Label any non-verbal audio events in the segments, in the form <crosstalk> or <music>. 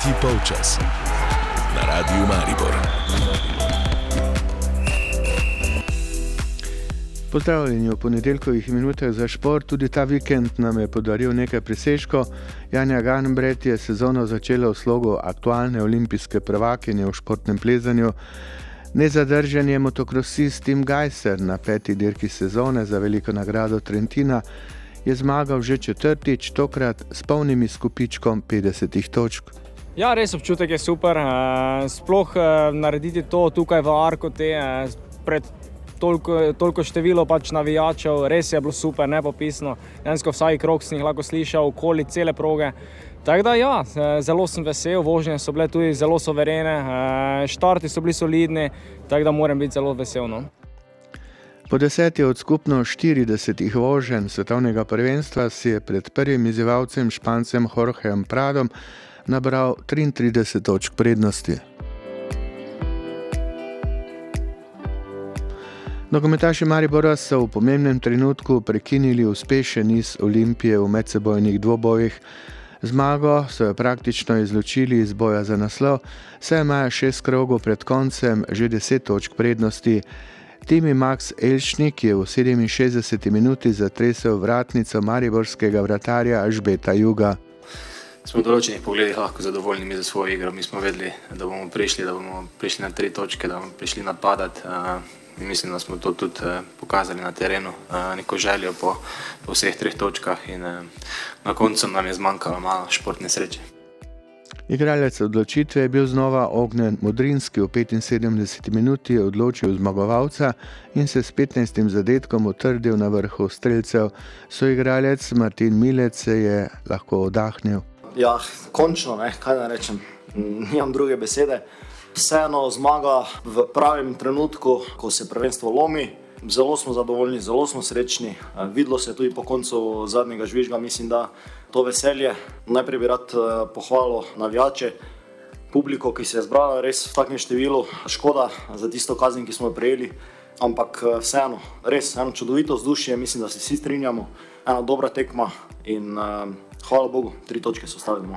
Tretji polčas na Radiu Maribor. Pozdravljeni v ponedeljkovih minutah za šport. Tudi ta vikend nam je podaril nekaj presežkov. Janja Ganbret je sezono začela v slogu aktualne olimpijske prvakinje v športnem plezanju. Nezadržen je motokrosist Tim Geiser na peti dirki sezone za veliko nagrado Trentina je zmagal že četrtič, tokrat s polnim izkupičkom 50 točk. Ja, res občutek je super. Eh, sploh eh, narediti to tukaj v Arku, eh, pred toliko, toliko število pač navijačev, res je bilo super, ne popisno. Dejansko vsaj krok sem jih lahko slišal okoli cele proge. Tako da, ja, zelo sem vesel, vožnje so bile tudi zelo soverene, štarti so bili solidni, tako da moram biti zelo vesel. No. Po deseti od skupno 40 voženj svetovnega prvenstva si je pred prvim izzivalcem Špancem Jorgeom Pradom nabral 33 točk prednosti. Nogometaši Maribora so v pomembnem trenutku prekinili uspešen niz Olimpije v medsebojnih dvobojih. Zmago so jo praktično izločili iz boja za naslov, saj imajo šest krogov pred koncem že deset točk prednosti. Timi Max Elšnik je v 67 minuti zatresel vratnico mariborskega vratarja Žbeta Juga. Smo v določenih pogledih lahko zadovoljni za svojo igro. Mi smo vedeli, da bomo prišli, da bomo prišli na tri točke, da bomo prišli napadati. In mislim, da smo to tudi pokazali na terenu, neko željo po, po vseh treh točkah. In na koncu nam je zmanjkalo malo športne sreče. Igralec odločitve je bil znova Ognjen Modrinski v 75 minuti odločil zmagovalca in se s 15 zadetkom utrdil na vrhu streljcev. Soigralec Martin Milec se je lahko oddahnil. Ja, končno, ne, kaj naj rečem, nimam druge besede. Vseeno zmaga v pravem trenutku, ko se prvenstvo lomi. Zelo smo zadovoljni, zelo smo srečni. Videlo se je tudi po koncu zadnjega žvižga, mislim, da to veselje. Najprej bi rad eh, pohvalil navijače, publiko, ki se je zbrala res v takem številu. Škoda za tisto kazen, ki smo jo prejeli, ampak eh, vseeno, res eno čudovito vzdušje, mislim, da se vsi strinjamo, ena dobra tekma in uh, hvala Bogu, tri točke so stavili.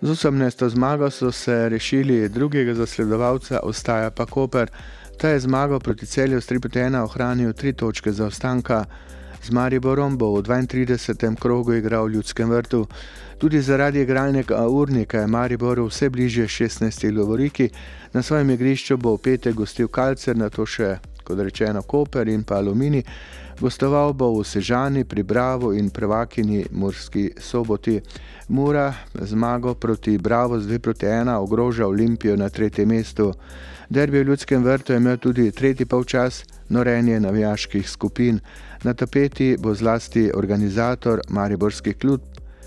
Z 18. zmago so se rešili drugega zasledovalca, ostaja pa Koper. Ta je zmagal proti celju s 3-1 ohranil tri točke za ostanka. Z Mariborom bo v 32. krogu igral v Ljudskem vrtu. Tudi zaradi igralnega urnika je Maribor vse bliže 16. lovoriki. Na svojem igrišču bo v petek gostil Kalcer, na to še, kot rečeno, Koper in pa Alumini. Gostoval bo v Sežani, pri Bravo in prvakini Murski soboti. Mura zmago proti Bravo z 2 proti 1 ogroža Olimpijo na tretjem mestu. Derbi v ljudskem vrtu je imel tudi tretji polčas, norenje navijaških skupin. Na tapeti bo zlasti organizator Mariborski klub,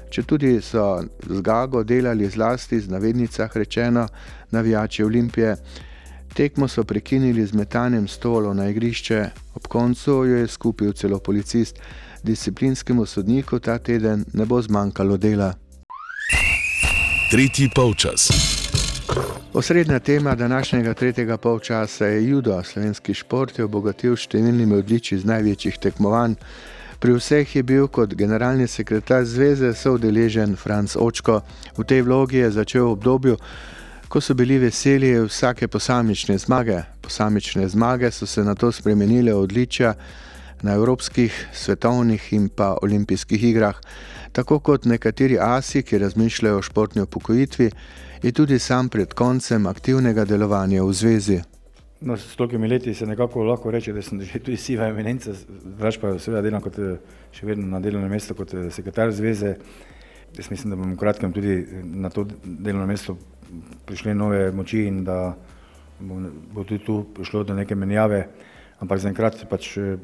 če tudi so z Gago delali zlasti z navednicah rečeno navijači Olimpije. Tekmo so prekinili z metanjem stolov na igrišče, ob koncu jo je skupil celo policist. Disciplinskemu sodniku ta teden ne bo zmanjkalo dela. Tretji polčas. Osrednja tema današnjega tretjega polčasa je judo. Slovenski šport je obogatil številnimi odličji z največjih tekmovanj. Pri vseh je bil kot generalni sekretar zveze soudeležen Franz Očko. V tej vlogi je začel v obdobju, ko so bili veseli vsake posamične zmage. Posamične zmage so se na to spremenile odličja na evropskih, svetovnih in pa olimpijskih igrah. Tako kot nekateri asi, ki razmišljajo o športni upokojitvi, je tudi sam pred koncem aktivnega delovanja v zvezi. No, s tolkimi leti se nekako lahko reče, da sem že tudi siva eminenca, več pa seveda delam kot še vedno na delovnem mestu kot sekretar zveze. Jaz mislim, da bom v kratkem tudi na to delovno mesto prišle nove moči in da bo, bo tudi tu prišlo do neke menjave, ampak zaenkrat pač eh,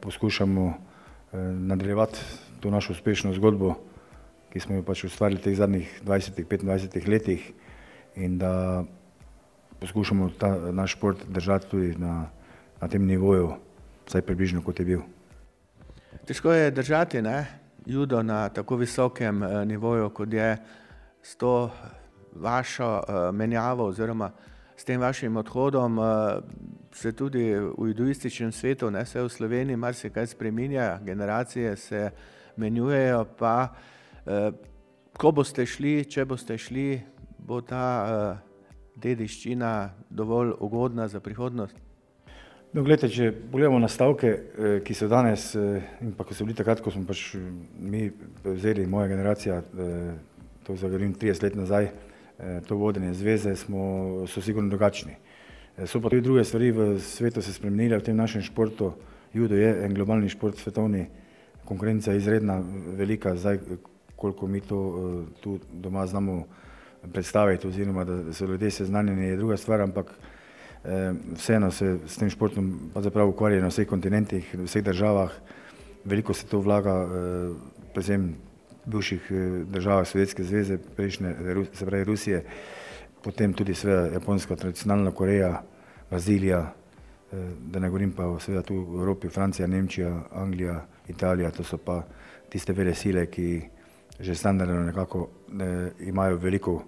poskušamo eh, nadaljevati to našo uspešno zgodbo ki smo jo pač ustvarili v teh zadnjih 20-25 letih in da poskušamo ta naš šport držati tudi na, na tem nivoju, vsaj približno kot je bil. Težko je držati ne? judo na tako visokem eh, nivoju, kot je s to vašo eh, menjavo oziroma s tem vašim odhodom eh, se tudi v judoističnem svetu, ne se v Sloveniji, marsikaj spreminja, generacije se menjujejo, pa Eh, ko boste šli, če boste šli, bo ta dediščina dovolj ugodna za prihodnost? No, gledajte, če pogledamo nastavke, ki so danes in pa ko so bili takrat, ko smo pač mi vzeli, moja generacija, to zagovorim 30 let nazaj, to vodenje zveze, smo, so sigurno drugačni. So pa tudi druge stvari v svetu se spremenile, v tem našem športu, judo je en globalni šport, svetovni, konkurenca je izredna, velika, zdaj koliko mi to tu doma znamo predstaviti oziroma da so ljudje seznanjeni je druga stvar, ampak vseeno se s tem športom ukvarjajo na vseh kontinentih, v vseh državah. Veliko se to vlaga, eh, predvsem bivših eh, državah Sovjetske zveze, prejšnje, se pravi Rusije, potem tudi seveda Japonska, tradicionalna Koreja, Brazilija, eh, da ne govorim pa seveda tu v Evropi, Francija, Nemčija, Anglija, Italija, to so pa tiste vele sile, ki že standardno nekako ne, imajo veliko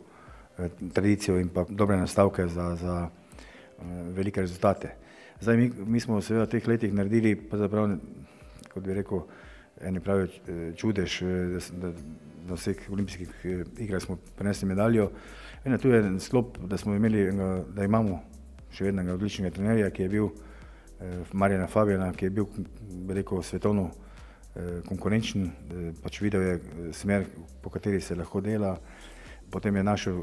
tradicijo in pa dobre nastavke za, za Eh, velike rezultate. Zdaj, mi, mi smo seveda v teh letih naredili, pa zaprav, kot bi rekel, eni pravi eh, čudež, eh, da, da na vseh olimpijskih igrah smo prenesli medaljo. Ena tu je sklop, da smo imeli, da imamo še vedno odličnega trenerja, ki je bil Marjana Fabijana, ki je bil, bi rekel, svetovno konkurenčen, pač videl je smer, po kateri se lahko dela potem je našel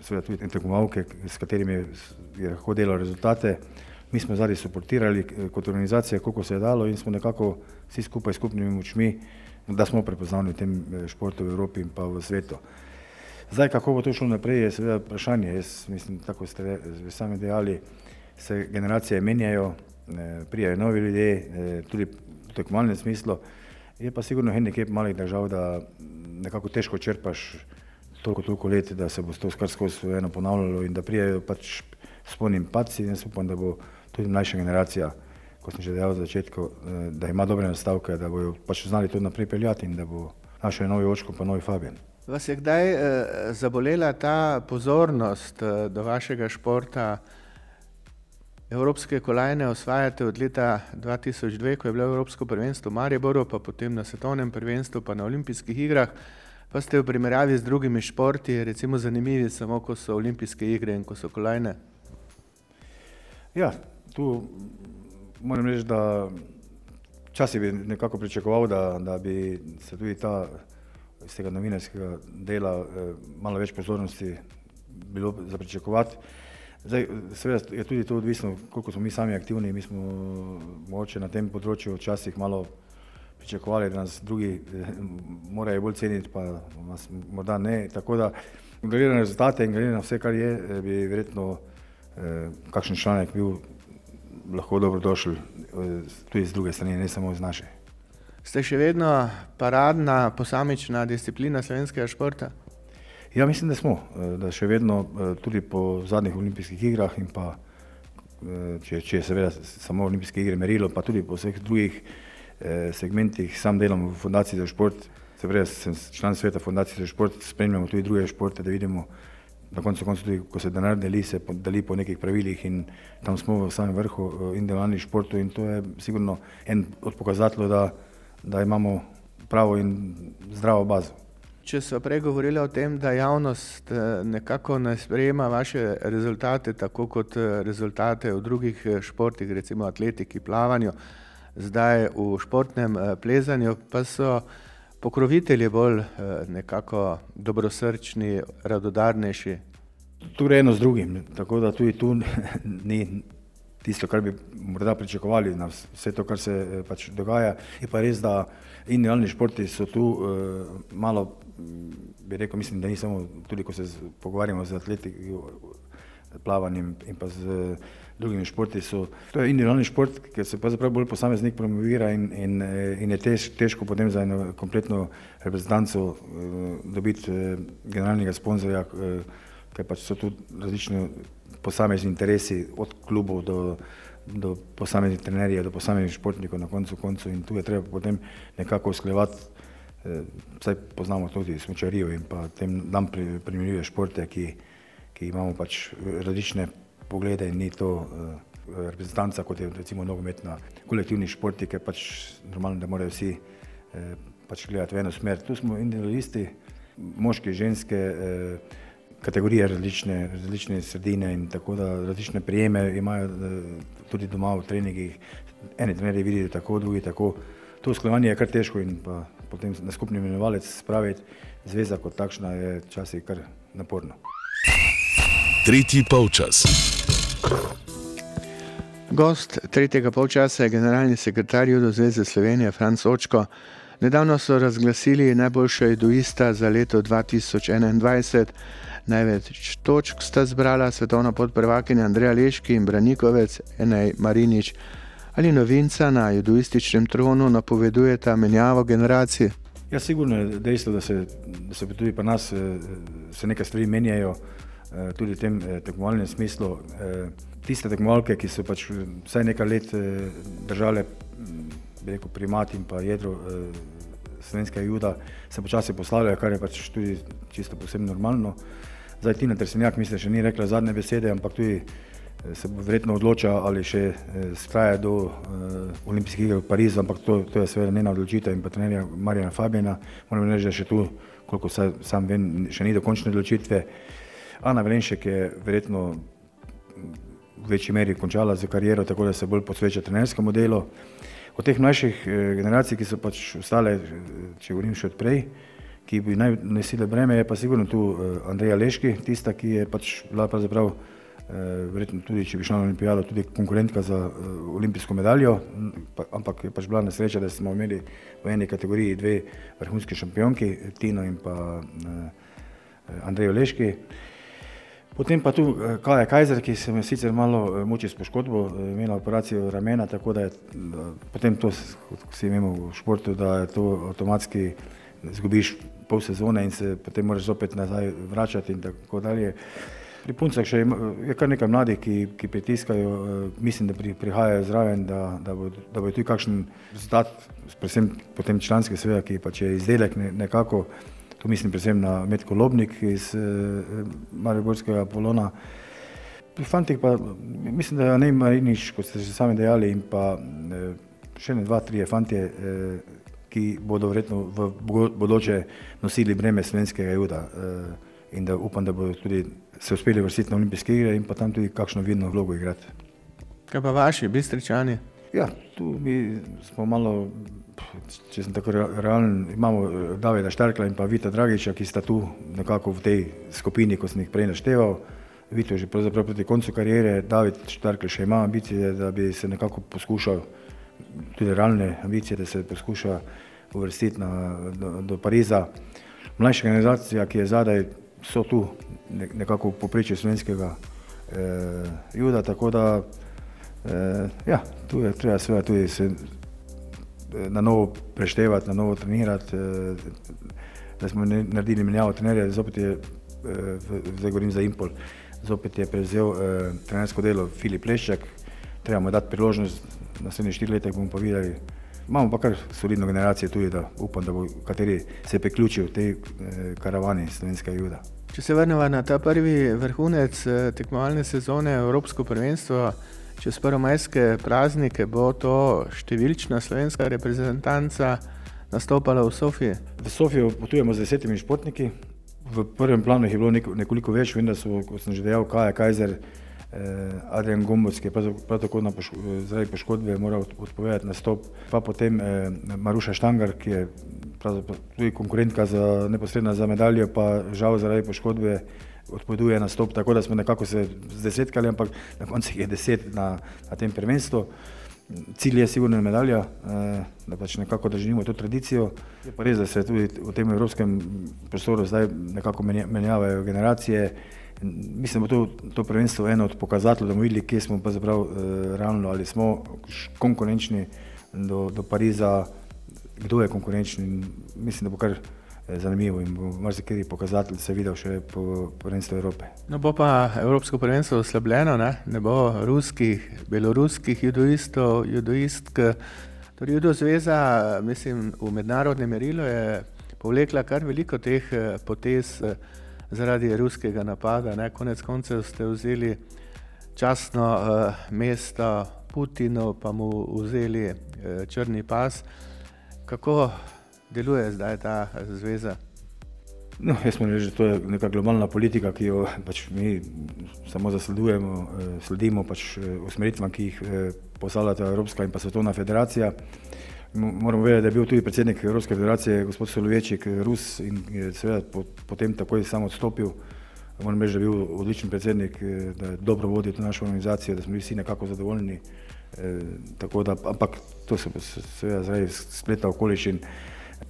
seveda tudi tekmovalke, s katerimi je lahko delal rezultate. Mi smo zadnji suportirali eh, kot organizacija, koliko se je dalo in smo nekako vsi skupaj skupnimi močmi, da smo prepoznavni v tem eh, športu v Evropi in pa v svetu. Zdaj, kako bo to šlo naprej, je seveda vprašanje. Jaz mislim, tako ste sami dejali, se generacije menjajo, eh, prijajo novi ljudje, tudi v tekmovalnem smislu. Je pa sigurno hendikep malih držav, da nekako težko črpaš toliko, toliko let, da se bo to skozi eno ponavljalo in da prijajo pač spolnim paci in jaz upam, da bo tudi mlajša generacija, kot sem že dejal v začetku, eh, da ima dobre nastavke, da bojo pač znali to naprej peljati in da bo našel novi očko pa novi Fabijan. Vas je kdaj eh, zabolela ta pozornost eh, do vašega športa? Evropske kolajne osvajate od leta 2002, ko je bilo Evropsko prvenstvo v Mariboru, pa potem na svetovnem prvenstvu, pa na olimpijskih igrah pa ste v primerjavi z drugimi športi, recimo, zanimivi, samo ko so olimpijske igre in ko so kolajne? Ja, tu moram reči, da včasih bi nekako pričakoval, da, da bi se tudi ta iz tega novinarskega dela eh, malo več pozornosti bilo za pričakovati. Zdaj, seveda je tudi to odvisno, koliko smo mi sami aktivni, mi smo mogoče na tem področju včasih malo pričakovali, da nas drugi eh, morajo bolj ceniti, pa nas morda ne. Tako da, glede na rezultate in glede na vse, kar je, eh, bi verjetno eh, kakšen članek bil lahko dobrodošel eh, tudi z druge strani, ne samo z naše. Ste še vedno paradna posamična disciplina slovenskega športa? Ja, mislim, da smo, eh, da še vedno tudi po zadnjih olimpijskih igrah in pa, če, če je seveda samo olimpijske igre merilo, pa tudi po vseh drugih Eh, segmentih, sam delam v Fundaciji za šport, se pravi, sem član sveta Fundacije za šport, spremljamo tudi druge športe, da vidimo, na koncu koncu tudi, ko se denar deli, se deli po nekih pravilih in tam smo v samem vrhu eh, individualnih športov in to je sigurno en od pokazateljev, da, da imamo pravo in zdravo bazo. Če so prej govorili o tem, da javnost eh, nekako ne sprejema vaše rezultate, tako kot rezultate v drugih športih, recimo atletiki, plavanju, zdaj v športnem eh, plezanju, pa so pokrovitelji bolj eh, nekako dobrosrčni, radodarnejši. Tu gre eno z drugim, tako da tudi tu ni tisto, kar bi morda pričakovali na vse to, kar se eh, pač dogaja. Je pa res, da individualni športi so tu malo, bi rekel, mislim, da ni samo tudi, ko se pogovarjamo z atletiki, plavanjem in pa z drugimi športi. So, to je individualni šport, ker se pa zapravo bolj posameznik promovira in, in, eh, in je tež, težko potem za eno kompletno reprezentanco uh, dobiti generalnega sponzorja, ker pač so tu različni posamezni interesi od klubov do, do posameznih trenerjev, do posameznih športnikov na koncu koncu in tu je treba potem nekako usklevati, uh, saj poznamo tudi smočarijo in pa tem nam primerljive športe, ki, ki imamo pač različne poglede in ni to uh, reprezentanca, kot je recimo nogometna kolektivni šport, ki je pač normalno, da morajo vsi uh, pač gledati v eno smer. Tu smo individualisti, moški, ženske, kategorije, različne, različne sredine in tako da različne prijeme imajo tudi doma v treningih. Eni trenerji vidijo tako, drugi tako. To usklajevanje je kar težko in pa potem na skupni imenovalec spraviti zveza kot takšna je včasih kar naporno. Tretji polčas. Gost tretjega polčasa je generalni sekretar Judo Zveze Slovenije Franz Očko. Nedavno so razglasili najboljša judoista za leto 2021. Največ točk sta zbrala svetovna podprvakinja Andreja Leški in Branikovec Enej Marinič. Ali novinca na judoističnem tronu napovedujeta menjavo generacij? Ja, sigurno je dejstvo, da se, da se tudi pri nas eh, se nekaj stvari menjajo, tudi v tem eh, tekmovalnem smislu. Tiste tekmovalke, ki so pač vsaj nekaj let držale rekel, primat in pa jedro slovenskega juda, se počasi poslavljajo, kar je pač tudi čisto posebno normalno. Zdaj Tina Tresenjak mislim, še ni rekla zadnje besede, ampak tudi se bo verjetno odločila ali še skraja do uh, olimpijskih iger v Parizu, ampak to, to je seveda njena odločitev in pa trenerja Marjana Fabijana. Moram reči, da še tu, koliko sa, sam vem, še ni dokončne odločitve. Ana Vrenšek je verjetno v večji meri končala z kariero, tako da se bolj posveča trenerskemu delu. Od teh mlajših generacij, ki so pač ostale, če govorim še odprej, ki bi naj nosile breme, je pa sigurno tu Andreja Leški, tista, ki je pač bila pravzaprav prav Eh, verjetno tudi, če bi šla na olimpijado, tudi konkurentka za olimpijsko medaljo, pa, ampak je pač bila nesreča, da smo imeli v eni kategoriji dve vrhunski šampionki, Tino in pa uh, Andrej Oleški. Potem pa tu Kaja Kajzer, ki se me sicer malo muči s poškodbo, imela operacijo ramena, tako da je potem to, kot vsi vemo v športu, da je to avtomatski, zgubiš pol sezone in se potem moraš zopet nazaj vračati in tako dalje. Pri puncah še je kar nekaj mladih, ki, ki pritiskajo, eh, mislim, da pri, prihajajo zraven, da, da bo, da bo tudi kakšen rezultat, predvsem potem članski sveda, ki pa če je izdelek ne, nekako, tu mislim predvsem na Metko Lobnik iz eh, Mariborskega Polona. Pri fantih pa mislim, da ne ima nič, kot ste že sami dejali, in pa eh, še ne dva, trije fantje, eh, ki bodo verjetno v bodoče nosili breme slovenskega juda. Eh, in da upam, da bodo tudi se uspeli vrstiti na olimpijske igre in pa tam tudi kakšno vidno vlogo igrati. Kaj pa vaši, bistričani? Ja, tu mi smo malo, če sem tako realen, imamo eh, Davida Štarkla in pa Vita Dragiča, ki sta tu nekako v tej skupini, ko sem jih prej našteval. Vito je že pravzaprav proti koncu karijere, David Štarkl še ima ambicije, da bi se nekako poskušal, tudi realne ambicije, da se poskuša uvrstiti na, do, do Pariza. Mlajša generacija, ki je zadaj, so tu nekako v poprečju slovenskega eh, juda, tako da eh, ja, tu je treba seveda tudi se na novo preštevati, na novo trenirati, eh, da smo naredili menjavo trenerja, zopet je, eh, zdaj govorim za Impol, zopet je prevzel eh, trenersko delo Filip Leščak, treba mu dati priložnost, naslednjih štiri leta bomo pa videli, Imamo pa kar solidno generacijo tudi, da upam, da bo kateri se priključil v tej karavani slovenskega juda. Če se vrnemo na ta prvi vrhunec tekmovalne sezone, Evropsko prvenstvo, čez prvomajske praznike, bo to številčna slovenska reprezentanca nastopala v Sofiji? V Sofijo potujemo z desetimi športniki. V prvem planu jih je bilo nekoliko več, vem, da so, kot sem že dejal, Kaja Kajzer. Eh, Adrian Gomboc, ki je prav, prav tako poško, zaradi poškodbe moral odpovedati nastop, pa potem eh, Maruša Štangar, ki je tudi konkurentka za neposredno za medaljo, pa žal zaradi poškodbe odpoveduje nastop, tako da smo nekako se zdesetkali, ampak na koncu je deset na, na tem prvenstvu. Cilj je sigurno medalja, eh, da pač nekako držimo to tradicijo. Je pa res, da se tudi v tem evropskem prostoru zdaj nekako menjavajo generacije. Mislim, da bo to, to prvenstvo eno od pokazateljev, da bomo videli, kje smo pa zaprav eh, realno, ali smo konkurenčni do, do Pariza, kdo je konkurenčni. Mislim, da bo kar zanimivo in bo marsikaj pokazatelj se videl še po prvenstvu Evrope. No bo pa Evropsko prvenstvo oslabljeno, ne, ne bo ruskih, beloruskih judoistov, judoistk. Torej, judo zveza, mislim, v mednarodnem merilu je povlekla kar veliko teh eh, potez. Eh, zaradi ruskega napada. Ne? Konec koncev ste vzeli časno uh, mesto Putinu, pa mu vzeli črni pas. Kako deluje zdaj ta zveza? No, jaz moram reči, da to je neka globalna politika, ki jo pač mi samo zasledujemo, eh, sledimo pač eh, usmeritvam, ki jih eh, postavljata Evropska in pa Svetovna federacija. Moramo vedeti, da je bil tudi predsednik Evropske federacije, gospod Solovečik, Rus in je seveda potem takoj sam odstopil. Moram reči, da je bil odličen predsednik, da je dobro vodil to našo organizacijo, da smo bili vsi nekako zadovoljni. Tako da, ampak to se seveda zaradi spleta okoliščin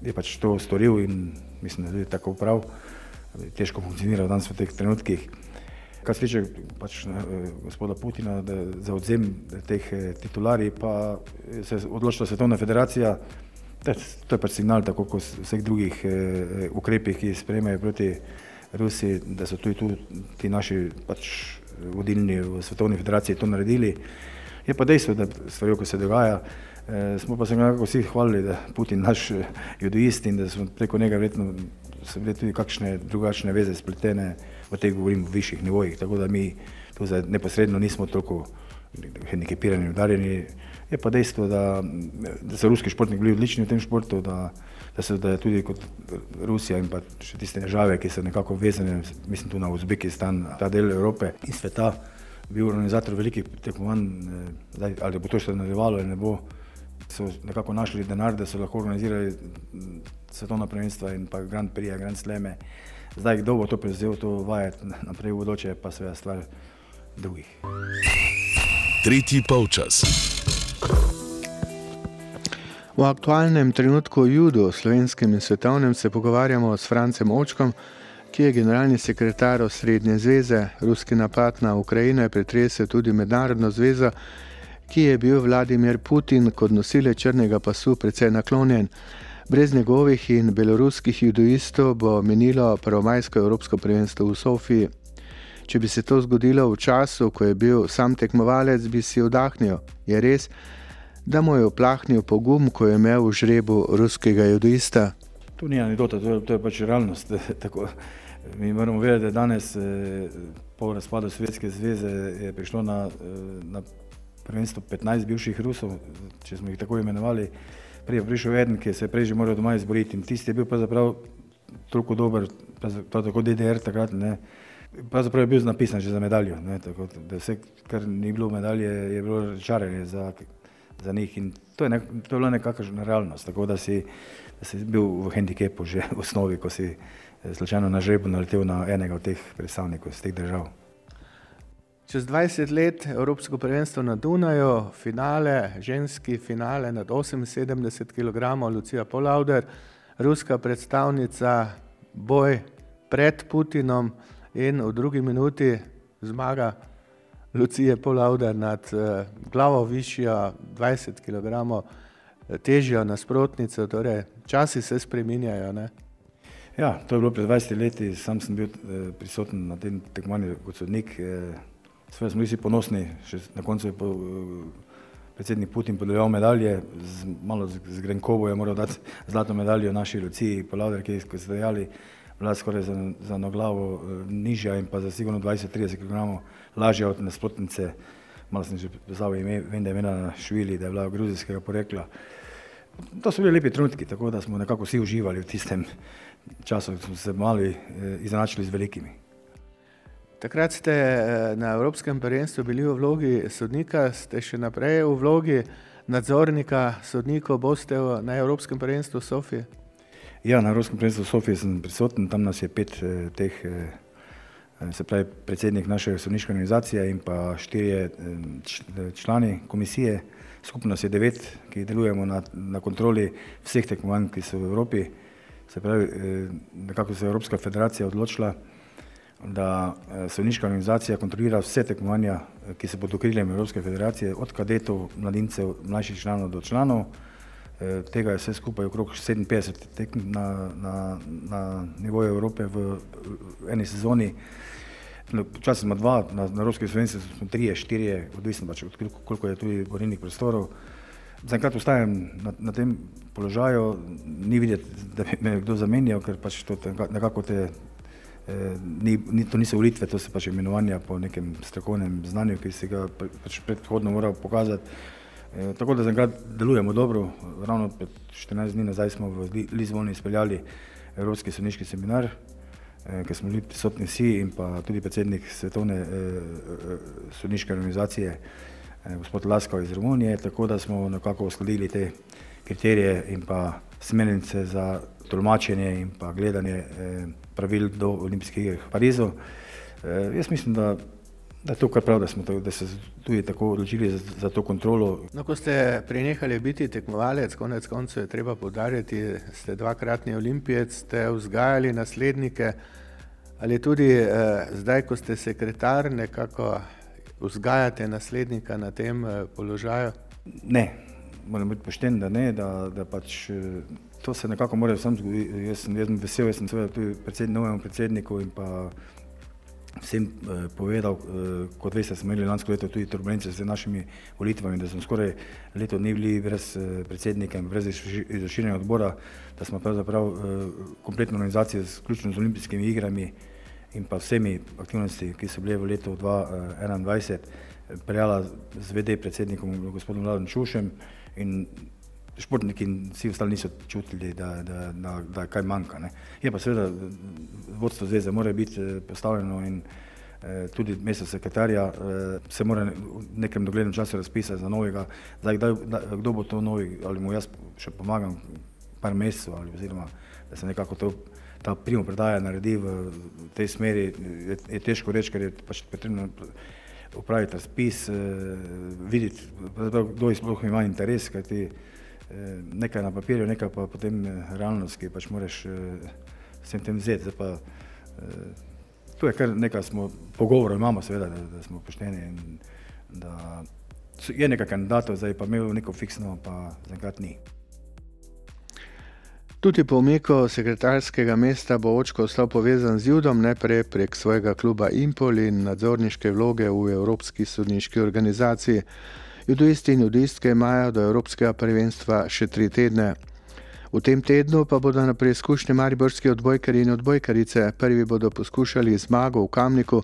je pač to storil in mislim, da je tako prav. Težko funkcionira danes v teh trenutkih. Kar se tiče pač, eh, gospoda Putina za odzem teh eh, titularij, pa se je odločila Svetovna federacija, to je pač signal, tako kot vseh drugih eh, ukrepih, ki sprejmejo proti Rusiji, da so tudi tu ti naši pač, vodilni v Svetovni federaciji to naredili. Je pa dejstvo, da stvari, ko se dogaja, eh, smo pa se nekako vsi hvalili, da je Putin naš judoist in da smo preko njega verjetno so bile tudi kakšne drugačne veze spletene v teh govorim v višjih nivojih, tako da mi tu zdaj neposredno nismo toliko hendikepirani udarjeni. Je pa dejstvo, da, da so ruski športniki bili odlični v tem športu, da, da, so, da tudi kot Rusija in pa še tiste države, ki so nekako vezane, mislim tu na Uzbekistan, ta del Evrope in sveta, bil organizator velikih tekmovanj, eh, ali bo to še nadaljevalo ali ne bo, so nekako našli denar, da so lahko organizirali svetovna prvenstva in pa Grand Prix, Grand Sleme. Zdaj, kdo bo to prevzel, to vajeti naprej v bodoče, pa seveda stvar drugih. Tretji polčas. V aktualnem trenutku o judu, slovenskem in svetovnem, se pogovarjamo s Francem Očkom, ki je generalni sekretar Srednje zveze. Ruski napad na Ukrajino je pretresel tudi mednarodno zvezo, ki je bil Vladimir Putin kot nosilec črnega pasu precej naklonjen. Brez njegovih in beloruskih judoistov bo menilo prvomajsko Evropsko prvenstvo v Sofiji. Če bi se to zgodilo v času, ko je bil sam tekmovalec, bi si vdahnil. Je res, da mu je oplahnil pogum, ko je imel v žrebu ruskega judoista? To ni anekdota, to, to je pač realnost. <laughs> Tako, mi moramo vedeti, da danes, eh, po razpadu Sovjetske zveze, je prišlo na, eh, na prvenstvo 15 bivših Rusov, če smo jih tako imenovali prej prišel eden, ki se je prej že moral doma izboriti in tisti je bil pravzaprav toliko dober, prav tako DDR takrat, ne, pravzaprav je bil napisan že za medaljo, ne, tako da vse, kar ni bilo medalje, je bilo čaranje za, za njih in to je, ne, to je bila nekakšna realnost, tako da si, da si bil v handikepu že v osnovi, ko si eh, slučajno na žrebu naletel na enega od teh predstavnikov iz teh držav. Čez 20 let Evropsko prvenstvo na Dunaju, finale, ženski finale nad 78 kg, Lucija Polauder, ruska predstavnica, boj pred Putinom in v drugi minuti zmaga Lucije Polauder nad uh, glavo višjo 20 kg, težjo nasprotnico, torej časi se spreminjajo. Ne? Ja, to je bilo pred 20 leti, sam sem bil eh, prisoten na tem tekmovanju kot sodnik. Eh, Sve smo vsi ponosni, še na koncu je po, predsednik Putin podeljeval medalje, z, malo z, Grenkovo je moral dati zlato medaljo naši Luciji, Polavder, ki so stojali, bila skoraj za, za eno glavo eh, nižja in pa za sigurno 20-30 kg lažja od nasprotnice. Malo sem že pozval ime, vem, da je imela švili, da je bila gruzijskega porekla. To so bili lepi trenutki, tako da smo nekako vsi uživali v tistem času, ko smo se mali eh, izenačili z velikimi. Takrat ste eh, na Evropskem prvenstvu bili v vlogi sodnika, ste še naprej v vlogi nadzornika sodnikov, boste na Evropskem prvenstvu v Sofiji? Ja, na Evropskem prvenstvu v Sofiji sem prisoten, tam nas je pet eh, teh, eh, se pravi predsednik naše sodniške organizacije in pa štirje člani komisije, skupno nas je devet, ki delujemo na, na kontroli vseh tekmovanj, ki so v Evropi. Se pravi, nekako se je Evropska federacija odločila, da eh, sodniška organizacija kontrolira vse tekmovanja, eh, ki se bodo kriljem Evropske federacije, od kadetov, mladincev, mlajših članov do članov. Eh, tega je vse skupaj okrog 57 tekm na, na, na nivoju Evrope v eni sezoni. Včasih smo dva, na, na Evropski slovenci smo trije, štirje, odvisno pač od koliko je tudi borilnih prostorov. Zaenkrat ostajam na, na tem položaju, ni videti, da bi me kdo zamenjal, ker pač to nekako te ni, ni, to niso volitve, to so pač imenovanja po nekem strokovnem znanju, ki si ga pač predhodno moral pokazati. E, tako da zaenkrat delujemo dobro. Ravno pred 14 dni nazaj smo v Lizboni izpeljali Evropski sodniški seminar, ker smo bili prisotni vsi in pa tudi predsednik svetovne sodniške organizacije, gospod Laskov iz Romunije, tako da smo nekako uskladili te kriterije in pa smernice za tolmačenje in pa gledanje pravil do olimpijskih iger v Parizu. Jaz mislim, da da je to kar prav, da smo to, da se tudi tako odločili za, za to kontrolo. No, ko ste prenehali biti tekmovalec, konec koncev je treba podariti, ste dvakratni olimpijec, ste vzgajali naslednike ali tudi eh, zdaj, ko ste sekretar, nekako vzgajate naslednika na tem eh, položaju? Ne, moram biti pošten, da ne, da, da pač eh, to se nekako mora sam zgoditi. Jaz sem, jaz sem vesel, jaz sem seveda tudi predsednik, novemu predsedniku in pa vsem eh, povedal, eh, kot veste, smo imeli lansko leto tudi turbulence z našimi volitvami, da smo skoraj leto dni bili brez eh, predsednika in brez izvršilnega odbora, da smo pravzaprav eh, kompletno organizacijo, vključno z olimpijskimi igrami in pa vsemi aktivnosti, ki so bile v letu 2021, eh, prijala z VD predsednikom gospodom Vladom Čušem in športniki in vsi ostali niso čutili, da, da, da, da kaj manjka. Ne. Je pa seveda vodstvo zveze mora biti eh, postavljeno in eh, tudi mesto sekretarja eh, se mora v nekem doglednem času razpisati za novega. Zdaj, kdaj, da, kdo bo to novi, ali mu jaz še pomagam par mesecev ali oziroma, da se nekako to, ta primo predaja naredi v tej smeri, je, je težko reči, ker je pač potrebno upraviti razpis, eh, videti, kdo sploh ima interes, kajti Eh, nekaj na papirju, nekaj pa potem eh, realnost, ki pač moraš vsem tem vzeti. Pa, tu je kar nekaj smo, pogovorov imamo seveda, da, da smo pošteni in da je nekaj kandidatov, zdaj pa imel neko fiksno, pa zaenkrat ni. Tudi po umiku sekretarskega mesta bo očko ostal povezan z Judom, najprej prek svojega kluba Impol in nadzorniške vloge v Evropski sodniški organizaciji. Judoisti in judistke imajo do Evropskega prvenstva še tri tedne. V tem tednu pa bodo na preizkušnje mariborski odbojkari in odbojkarice. Prvi bodo poskušali zmago v Kamniku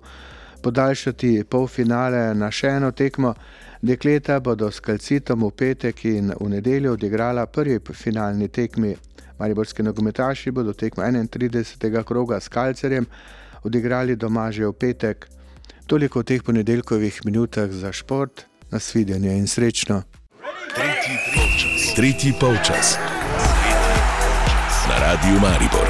podaljšati polfinale na še eno tekmo. Dekleta bodo s kalcitom v petek in v nedeljo odigrala prvi finalni tekmi. Mariborski nogometaši bodo tekmo 31. kroga s kalcerjem odigrali doma že v petek. Toliko v teh ponedeljkovih minutah za šport. Nasvidenje in srečno. Tretji polčas. Tretji polčas. Na radiju Maribor.